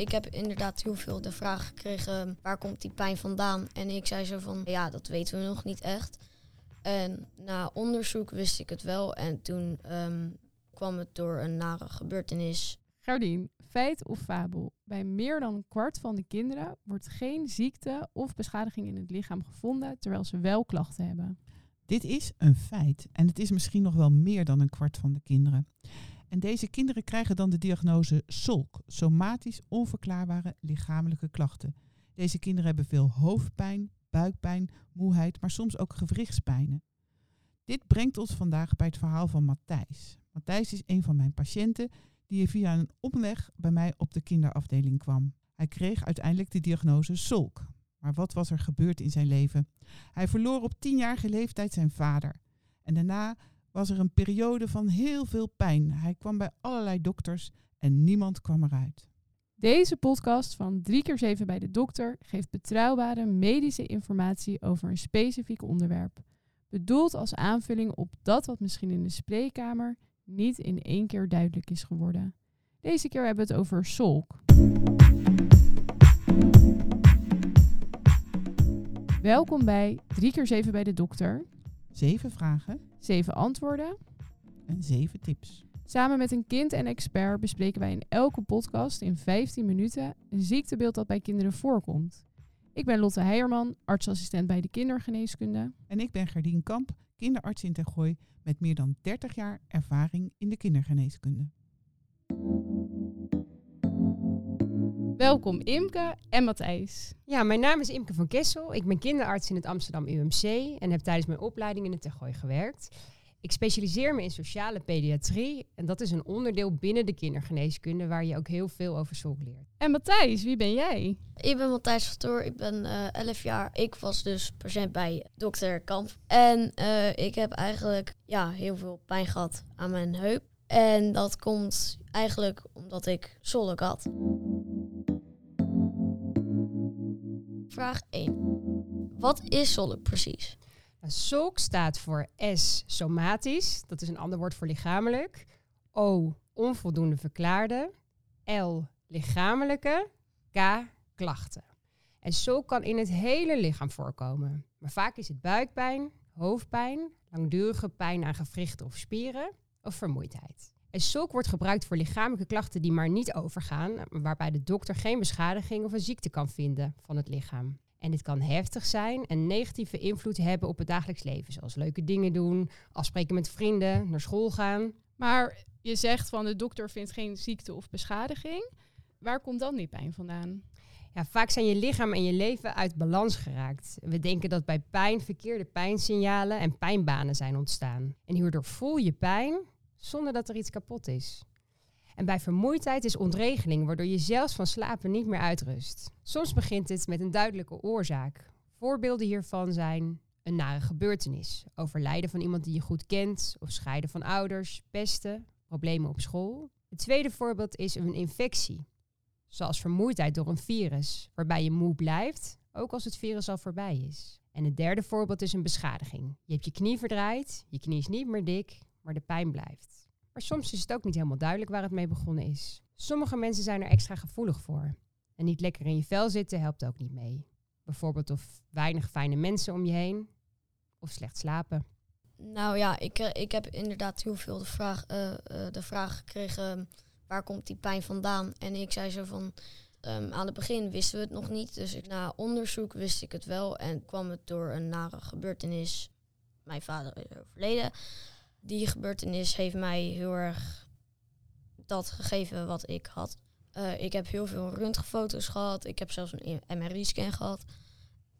Ik heb inderdaad heel veel de vraag gekregen, waar komt die pijn vandaan? En ik zei zo van, ja, dat weten we nog niet echt. En na onderzoek wist ik het wel en toen ehm, kwam het door een nare gebeurtenis. Gerdien, feit of fabel? Bij meer dan een kwart van de kinderen wordt geen ziekte of beschadiging in het lichaam gevonden, terwijl ze wel klachten hebben. Dit is een feit en het is misschien nog wel meer dan een kwart van de kinderen. En deze kinderen krijgen dan de diagnose SOLK, somatisch onverklaarbare lichamelijke klachten. Deze kinderen hebben veel hoofdpijn, buikpijn, moeheid, maar soms ook gewrichtspijnen. Dit brengt ons vandaag bij het verhaal van Matthijs. Matthijs is een van mijn patiënten die via een omweg bij mij op de kinderafdeling kwam. Hij kreeg uiteindelijk de diagnose SOLK. Maar wat was er gebeurd in zijn leven? Hij verloor op tienjarige leeftijd zijn vader. En daarna was er een periode van heel veel pijn. Hij kwam bij allerlei dokters en niemand kwam eruit. Deze podcast van 3 keer 7 bij de dokter geeft betrouwbare medische informatie over een specifiek onderwerp. Bedoeld als aanvulling op dat wat misschien in de spreekkamer niet in één keer duidelijk is geworden. Deze keer hebben we het over SOLK. Welkom bij 3 keer 7 bij de dokter. Zeven vragen 7 antwoorden. en zeven tips. Samen met een kind en expert bespreken wij in elke podcast in 15 minuten een ziektebeeld dat bij kinderen voorkomt. Ik ben Lotte Heijerman, artsassistent bij de kindergeneeskunde. En ik ben Gerdien Kamp, kinderarts in Tergooi met meer dan 30 jaar ervaring in de kindergeneeskunde. Welkom Imke en Matthijs. Ja, mijn naam is Imke van Kessel. Ik ben kinderarts in het Amsterdam UMC en heb tijdens mijn opleiding in het Tergooi gewerkt. Ik specialiseer me in sociale pediatrie en dat is een onderdeel binnen de kindergeneeskunde waar je ook heel veel over zorg leert. En Matthijs, wie ben jij? Ik ben Matthijs Vertoor, ik ben eh 11 jaar. Ik was dus patiënt bij dokter Kamp. En eh, ik heb eigenlijk ja, heel veel pijn gehad aan mijn heup. En dat komt eigenlijk omdat ik zolk had. Vraag 1. Wat is zolk precies? Nou, SOLK staat voor S, somatisch, dat is een ander woord voor lichamelijk. O, onvoldoende verklaarde. L, lichamelijke. K, klachten. En SOLK kan in het hele lichaam voorkomen. Maar vaak is het buikpijn, hoofdpijn, langdurige pijn aan gewrichten of spieren of vermoeidheid. En SOLK wordt gebruikt voor lichamelijke klachten die maar niet overgaan, waarbij de dokter geen beschadiging of een ziekte kan vinden van het lichaam. En dit kan heftig zijn en negatieve invloed hebben op het dagelijks leven, zoals leuke dingen doen, afspreken met vrienden, naar school gaan. Maar je zegt van de dokter vindt geen ziekte of beschadiging. Waar komt dan die pijn vandaan? Ja, vaak zijn je lichaam en je leven uit balans geraakt. We denken dat bij pijn verkeerde pijnsignalen en pijnbanen zijn ontstaan. En hierdoor voel je pijn zonder dat er iets kapot is. En bij vermoeidheid is ontregeling, waardoor je zelfs van slapen niet meer uitrust. Soms begint het met een duidelijke oorzaak. Voorbeelden hiervan zijn een nare gebeurtenis, overlijden van iemand die je goed kent, of scheiden van ouders, pesten, problemen op school. Het tweede voorbeeld is een infectie, zoals vermoeidheid door een virus, waarbij je moe blijft, ook als het virus al voorbij is. En het derde voorbeeld is een beschadiging. Je hebt je knie verdraaid, je knie is niet meer dik, maar de pijn blijft. Maar soms is het ook niet helemaal duidelijk waar het mee begonnen is. Sommige mensen zijn er extra gevoelig voor. En niet lekker in je vel zitten helpt ook niet mee. Bijvoorbeeld of weinig fijne mensen om je heen, of slecht slapen. Nou ja, ik, eh, ik heb inderdaad heel veel de vraag, eh, eh, de vraag gekregen, waar komt die pijn vandaan? En ik zei zo van, ehm, aan het begin wisten we het nog niet. Dus na onderzoek wist ik het wel en kwam het door een nare gebeurtenis. Mijn vader is overleden. Die gebeurtenis heeft mij heel erg dat gegeven wat ik had. Eh, ik heb heel veel röntgenfoto's gehad. Ik heb zelfs een MRI-scan gehad.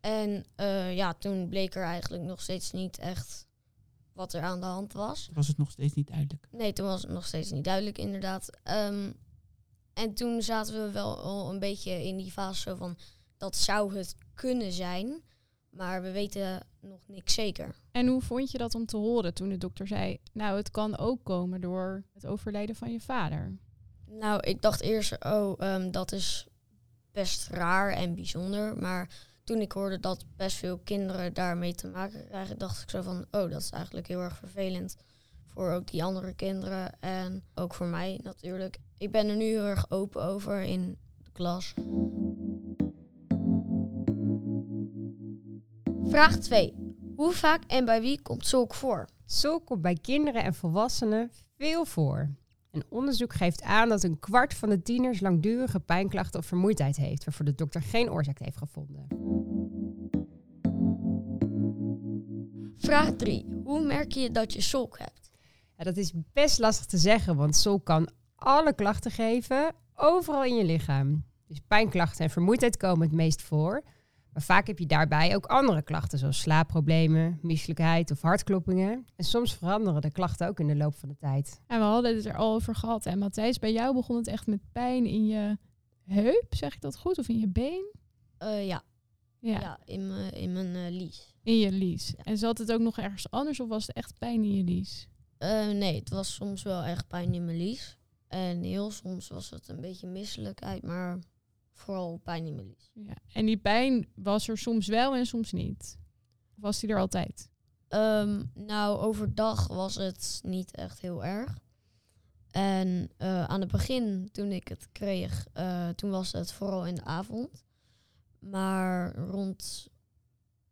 En eh, ja, toen bleek er eigenlijk nog steeds niet echt wat er aan de hand was. Was het nog steeds niet duidelijk? Nee, toen was het nog steeds niet duidelijk, inderdaad. Ehm, en toen zaten we wel al een beetje in die fase van... dat zou het kunnen zijn, maar we weten nog niks zeker. En hoe vond je dat om te horen toen de dokter zei... nou, het kan ook komen door het overlijden van je vader? Nou, ik dacht eerst, oh, ehm, dat is best raar en bijzonder. Maar toen ik hoorde dat best veel kinderen daarmee te maken krijgen, dacht ik zo van, oh, dat is eigenlijk heel erg vervelend. Voor ook die andere kinderen en ook voor mij natuurlijk. Ik ben er nu heel erg open over in de klas. Vraag 2. Hoe vaak en bij wie komt zulk voor? Zulk komt bij kinderen en volwassenen veel voor. Een onderzoek geeft aan dat een kwart van de tieners langdurige pijnklachten of vermoeidheid heeft, waarvoor de dokter geen oorzaak heeft gevonden. Vraag 3. Hoe merk je dat je zulk hebt? Ja, dat is best lastig te zeggen, want zulk kan alle klachten geven, overal in je lichaam. Dus pijnklachten en vermoeidheid komen het meest voor. Maar vaak heb je daarbij ook andere klachten, zoals slaapproblemen, misselijkheid of hartkloppingen. En soms veranderen de klachten ook in de loop van de tijd. En we hadden het er al over gehad. En Matthijs, bij jou begon het echt met pijn in je heup, zeg ik dat goed? Of in je been? Eh, ja. Ja, ja. in mijn in mijn eh, lies. in je lies. En zat het ook nog ergens anders of was het echt pijn in je lies? Eh, nee, het was soms wel echt pijn in mijn lies. En heel soms was het een beetje misselijkheid, maar vooral pijn in mijn lies. Ja. En die pijn was er soms wel en soms niet? Of was die er altijd? Ehm, nou, overdag was het niet echt heel erg. En eh, aan het begin, toen ik het kreeg, eh, toen was het vooral in de avond. Maar rond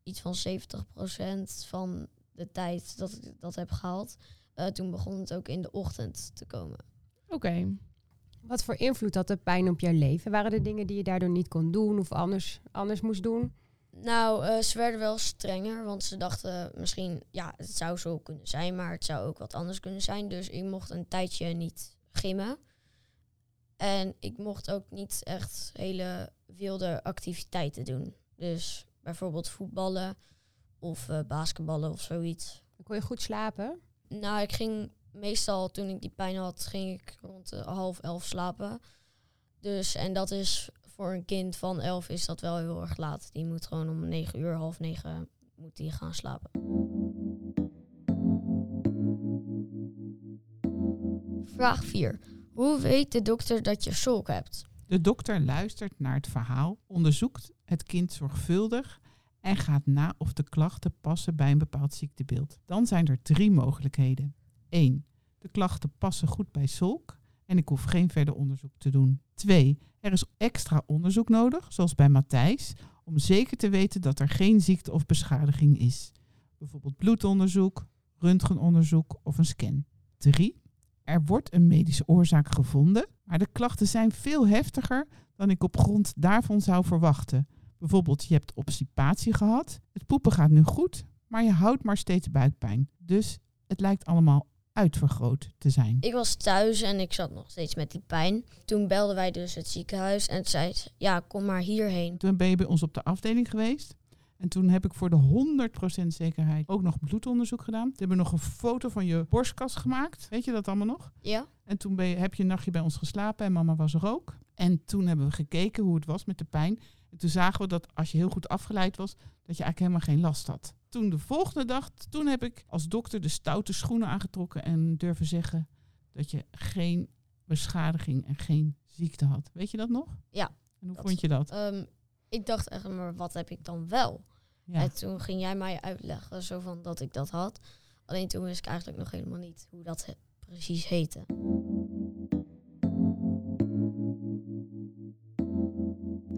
iets van 70% van de tijd dat ik dat heb gehaald, eh, toen begon het ook in de ochtend te komen. Oké. Wat voor invloed had de pijn op jouw leven? Waren er dingen die je daardoor niet kon doen of anders, anders moest doen? Nou, eh, ze werden wel strenger, want ze dachten misschien, ja, het zou zo kunnen zijn, maar het zou ook wat anders kunnen zijn. Dus ik mocht een tijdje niet gimmen. En ik mocht ook niet echt hele wilde activiteiten doen. Dus bijvoorbeeld voetballen of eh, basketballen of zoiets. Kon je goed slapen? Nou, ik ging meestal toen ik die pijn had, ging ik rond de half elf slapen. Dus, en dat is voor een kind van elf is dat wel heel erg laat. Die moet gewoon om negen uur, half negen, moet die gaan slapen. Vraag 4. Hoe weet de dokter dat je zulk hebt? De dokter luistert naar het verhaal, onderzoekt het kind zorgvuldig en gaat na of de klachten passen bij een bepaald ziektebeeld. Dan zijn er drie mogelijkheden. 1. De klachten passen goed bij SOLK en ik hoef geen verder onderzoek te doen. 2. Er is extra onderzoek nodig, zoals bij Matthijs, om zeker te weten dat er geen ziekte of beschadiging is. Bijvoorbeeld bloedonderzoek, röntgenonderzoek of een scan. 3. Er wordt een medische oorzaak gevonden, maar de klachten zijn veel heftiger dan ik op grond daarvan zou verwachten. Bijvoorbeeld, je hebt obstipatie gehad, het poepen gaat nu goed, maar je houdt maar steeds buikpijn. Dus het lijkt allemaal uitvergroot te zijn. Ik was thuis en ik zat nog steeds met die pijn. Toen belden wij dus het ziekenhuis en zei ze, ja, kom maar hierheen. Toen ben je bij ons op de afdeling geweest. En toen heb ik voor de 100% zekerheid ook nog bloedonderzoek gedaan. Toen hebben we nog een foto van je borstkas gemaakt. Weet je dat allemaal nog? Ja? En toen ben je, heb je een nachtje bij ons geslapen en mama was er ook. En toen hebben we gekeken hoe het was met de pijn. En toen zagen we dat als je heel goed afgeleid was, dat je eigenlijk helemaal geen last had. Toen de volgende dag, toen heb ik als dokter de stoute schoenen aangetrokken en durven zeggen dat je geen beschadiging en geen ziekte had. Weet je dat nog? Ja, En hoe dat- vond je dat? Ehm, ik dacht echt, maar wat heb ik dan wel? Ja. En toen ging jij mij uitleggen zo van dat ik dat had. Alleen toen wist ik eigenlijk nog helemaal niet hoe dat he- precies heette.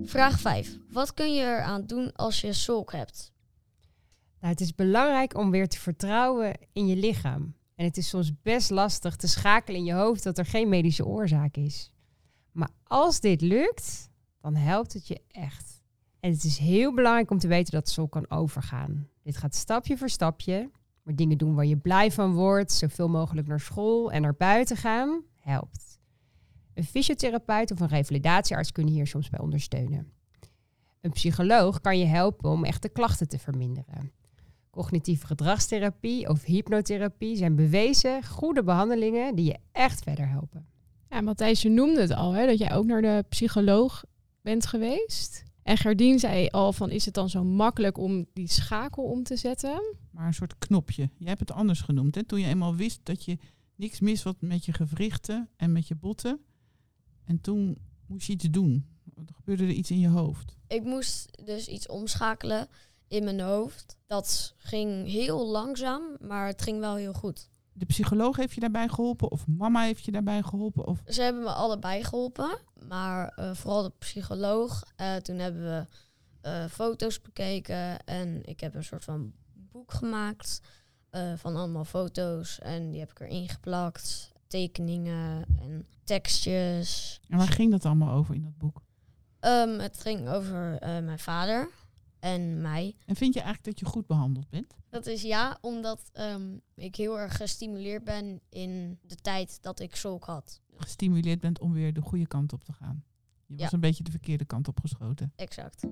Vraag 5. Wat kun je eraan doen als je zulk hebt? Nou, het is belangrijk om weer te vertrouwen in je lichaam. En het is soms best lastig te schakelen in je hoofd dat er geen medische oorzaak is. Maar als dit lukt, dan helpt het je echt. En het is heel belangrijk om te weten dat zo kan overgaan. Dit gaat stapje voor stapje. Maar dingen doen waar je blij van wordt, zoveel mogelijk naar school en naar buiten gaan, helpt. Een fysiotherapeut of een revalidatiearts kunnen hier soms bij ondersteunen. Een psycholoog kan je helpen om echte klachten te verminderen. Cognitieve gedragstherapie of hypnotherapie zijn bewezen goede behandelingen die je echt verder helpen. Ja, Matthijs, je noemde het al, hè, dat jij ook naar de psycholoog bent geweest. En Gerdien zei al van, is het dan zo makkelijk om die schakel om te zetten? Maar een soort knopje. Jij hebt het anders genoemd. Hè? Toen je eenmaal wist dat je niks mis was met je gewrichten en met je botten. En toen moest je iets doen. Er gebeurde er iets in je hoofd. Ik moest dus iets omschakelen in mijn hoofd. Dat ging heel langzaam, maar het ging wel heel goed. de psycholoog heeft je daarbij geholpen of mama heeft je daarbij geholpen? Of... Ze hebben me allebei geholpen, maar eh, vooral de psycholoog. Eh, toen hebben we eh, foto's bekeken en ik heb een soort van boek gemaakt van allemaal foto's. En die heb ik erin geplakt, tekeningen en tekstjes. En waar ging dat allemaal over in dat boek? Ehm, het ging over mijn vader en mij. En vind je eigenlijk dat je goed behandeld bent? Dat is ja, omdat ehm, ik heel erg gestimuleerd ben in de tijd dat ik zulk had. Gestimuleerd bent om weer de goede kant op te gaan. Je was een beetje de verkeerde kant op geschoten. Exact.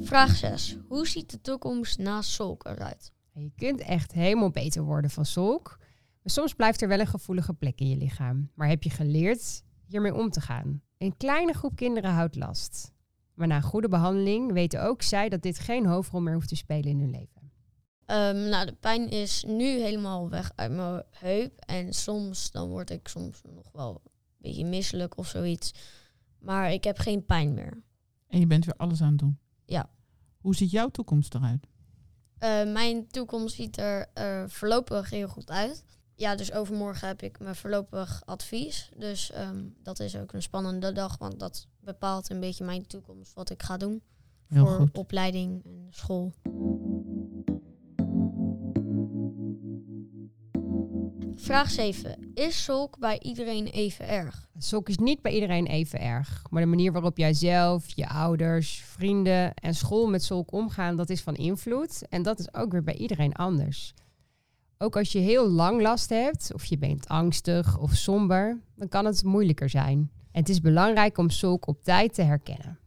Vraag 6. Hoe ziet de toekomst na Solk eruit? Je kunt echt helemaal beter worden van zulk. Maar soms blijft er wel een gevoelige plek in je lichaam. Maar heb je geleerd hiermee om te gaan? Een kleine groep kinderen houdt last. Maar na goede behandeling weten ook zij dat dit geen hoofdrol meer hoeft te spelen in hun leven. Ehm, nou, de pijn is nu helemaal weg uit mijn heup. En soms dan word ik soms nog wel een beetje misselijk of zoiets. Maar ik heb geen pijn meer. En je bent weer alles aan het doen. Ja. Hoe ziet jouw toekomst eruit? Eh, mijn toekomst ziet er eh, voorlopig heel goed uit. Ja, dus overmorgen heb ik mijn voorlopig advies. Dus ehm, dat is ook een spannende dag, want dat bepaalt een beetje mijn toekomst, wat ik ga doen. Heel voor goed. opleiding en school. Vraag 7. Is zulk bij iedereen even erg? Zulk is niet bij iedereen even erg. Maar de manier waarop jij zelf, je ouders, vrienden en school met zulk omgaan, dat is van invloed. En dat is ook weer bij iedereen anders. Ook als je heel lang last hebt, of je bent angstig of somber, dan kan het moeilijker zijn. En het is belangrijk om zulk op tijd te herkennen.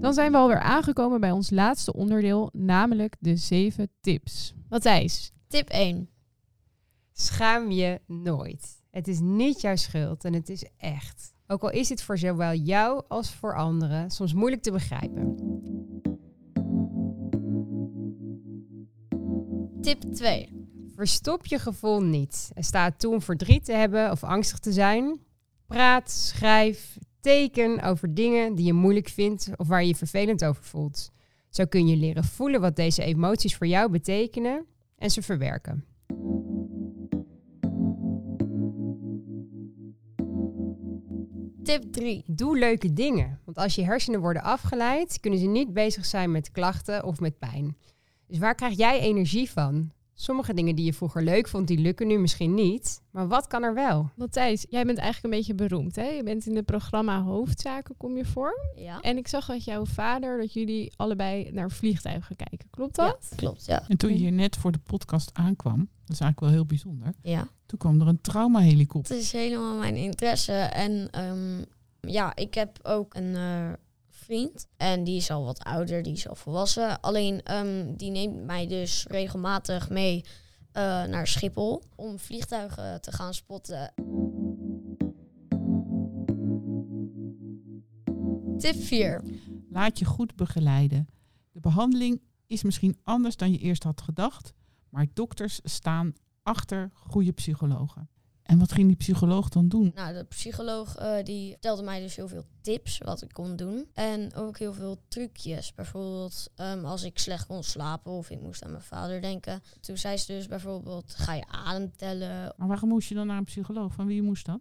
Dan zijn we alweer aangekomen bij ons laatste onderdeel, namelijk de zeven tips. Matthijs, Tip 1. Schaam je nooit. Het is niet jouw schuld en het is echt. Ook al is het voor zowel jou als voor anderen soms moeilijk te begrijpen. Tip 2. Verstop je gevoel niet en sta toe om verdriet te hebben of angstig te zijn. Praat, schrijf, teken over dingen die je moeilijk vindt of waar je je vervelend over voelt. Zo kun je leren voelen wat deze emoties voor jou betekenen en ze verwerken. Tip 3. Doe leuke dingen, want als je hersenen worden afgeleid, kunnen ze niet bezig zijn met klachten of met pijn. Dus waar krijg jij energie van? Sommige dingen die je vroeger leuk vond, die lukken nu misschien niet. Maar wat kan er wel? Matthijs, jij bent eigenlijk een beetje beroemd. Hè? Je bent in het programma Hoofdzaken, kom je voor. Ja. En ik zag dat jouw vader, dat jullie allebei naar vliegtuigen kijken. Klopt dat? Ja, klopt, ja. En toen je hier net voor de podcast aankwam, dat is eigenlijk wel heel bijzonder. Ja. Toen kwam er een traumahelikopter. Het is helemaal mijn interesse. En ehm, ja, ik heb ook een eh, En die is al wat ouder, die is al volwassen. Alleen ehm, die neemt mij dus regelmatig mee eh, naar Schiphol om vliegtuigen te gaan spotten. Tip 4. Laat je goed begeleiden. De behandeling is misschien anders dan je eerst had gedacht, maar dokters staan achter goede psychologen. En wat ging die psycholoog dan doen? Nou, de psycholoog eh, die vertelde mij dus heel veel tips wat ik kon doen. En ook heel veel trucjes. Bijvoorbeeld ehm, als ik slecht kon slapen of ik moest aan mijn vader denken. Toen zei ze dus bijvoorbeeld, ga je adem tellen? Maar waarom moest je dan naar een psycholoog? Van wie moest dat?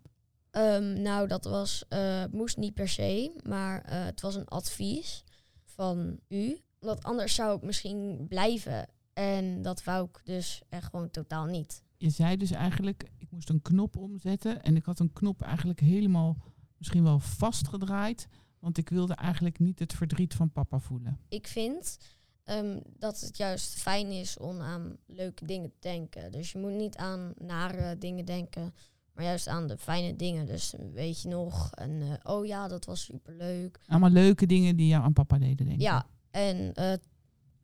Ehm, nou, dat was, eh, moest niet per se, maar eh, het was een advies van u. Want anders zou ik misschien blijven. En dat wou ik dus echt gewoon totaal niet. Je zei dus eigenlijk, ik moest een knop omzetten en ik had een knop eigenlijk helemaal misschien wel vastgedraaid, want ik wilde eigenlijk niet het verdriet van papa voelen. ik vind ehm, dat het juist fijn is om aan leuke dingen te denken. Dus je moet niet aan nare dingen denken, maar juist aan de fijne dingen. Dus weet je nog, en eh, oh ja, dat was superleuk. Allemaal leuke dingen die jou aan papa deden denken. Ja, en eh,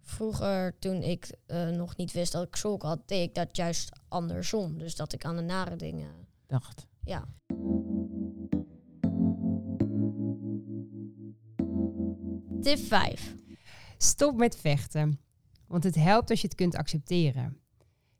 vroeger toen ik eh, nog niet wist dat ik zulk had, deed ik dat juist andersom. Dus dat ik aan de nare dingen, Dacht. ja. Tip 5. Stop met vechten, want het helpt als je het kunt accepteren.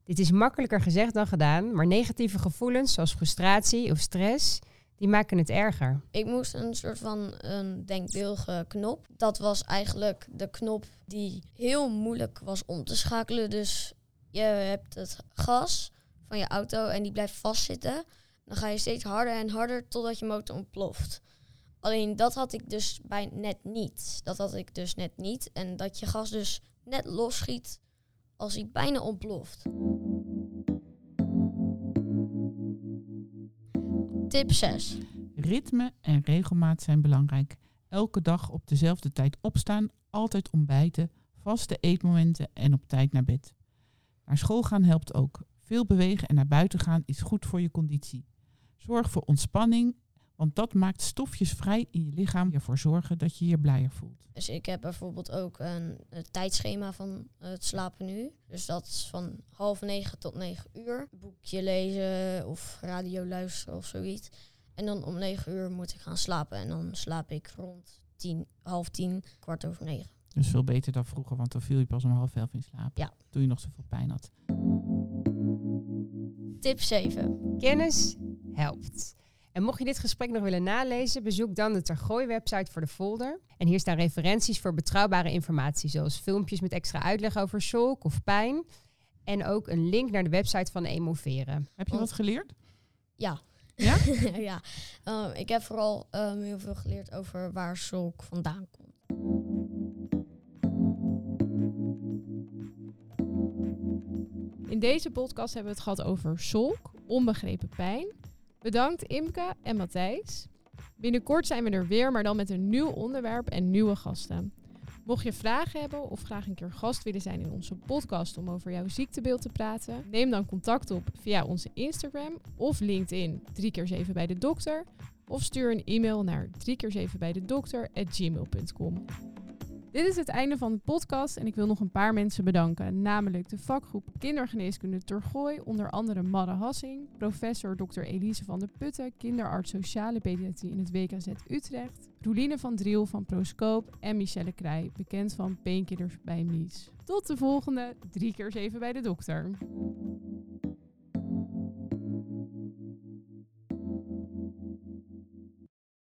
Dit is makkelijker gezegd dan gedaan, maar negatieve gevoelens zoals frustratie of stress, Die maken het erger. Ik moest een soort van een denkbeeldige knop. Dat was eigenlijk de knop die heel moeilijk was om te schakelen. Dus je hebt het gas van je auto en die blijft vastzitten. Dan ga je steeds harder en harder totdat je motor ontploft. Alleen dat had ik dus bij net niet. Dat had ik dus net niet. En dat je gas dus net losschiet als hij bijna ontploft. Tip 6. Ritme en regelmaat zijn belangrijk. Elke dag op dezelfde tijd opstaan, altijd ontbijten, vaste eetmomenten en op tijd naar bed. Naar school gaan helpt ook. Veel bewegen en naar buiten gaan is goed voor je conditie. Zorg voor ontspanning, want dat maakt stofjes vrij in je lichaam. Ervoor zorgen dat je je blijer voelt. Dus ik heb bijvoorbeeld ook een, een tijdschema van het slapen nu. Dus dat is van half negen tot negen uur. Boekje lezen of radio luisteren of zoiets. En dan om negen uur moet ik gaan slapen. En dan slaap ik rond tien, half tien, kwart over negen. Dus veel beter dan vroeger, want dan viel je pas om half elf in slaap. Ja. Toen je nog zoveel pijn had. Tip 7. Kennis helpt. En mocht je dit gesprek nog willen nalezen, bezoek dan de Tergooi-website voor de folder. En hier staan referenties voor betrouwbare informatie, zoals filmpjes met extra uitleg over shock of pijn. En ook een link naar de website van Emoveren. Heb je wat geleerd? Ja. Ja? ja. Ehm, ik heb vooral ehm, heel veel geleerd over waar zulk vandaan komt. In deze podcast hebben we het gehad over solk, onbegrepen pijn. Bedankt Imke en Matthijs. Binnenkort zijn we er weer, maar dan met een nieuw onderwerp en nieuwe gasten. Mocht je vragen hebben of graag een keer gast willen zijn in onze podcast om over jouw ziektebeeld te praten, neem dan contact op via onze Instagram of LinkedIn 3 keer 7 bij de dokter of stuur een e-mail naar 3 keer 7 bij de dokter gmail.com. Dit is het einde van de podcast en ik wil nog een paar mensen bedanken. Namelijk de vakgroep Kindergeneeskunde Tergooi, onder andere Madde Hassing, professor Dr. Elise van der Putten, kinderarts sociale pediatrie in het WKZ Utrecht, Roeline van Driel van Proscoop en Michelle Krij, bekend van Painkillers bij Mies. Tot de volgende, drie keer zeven bij de dokter.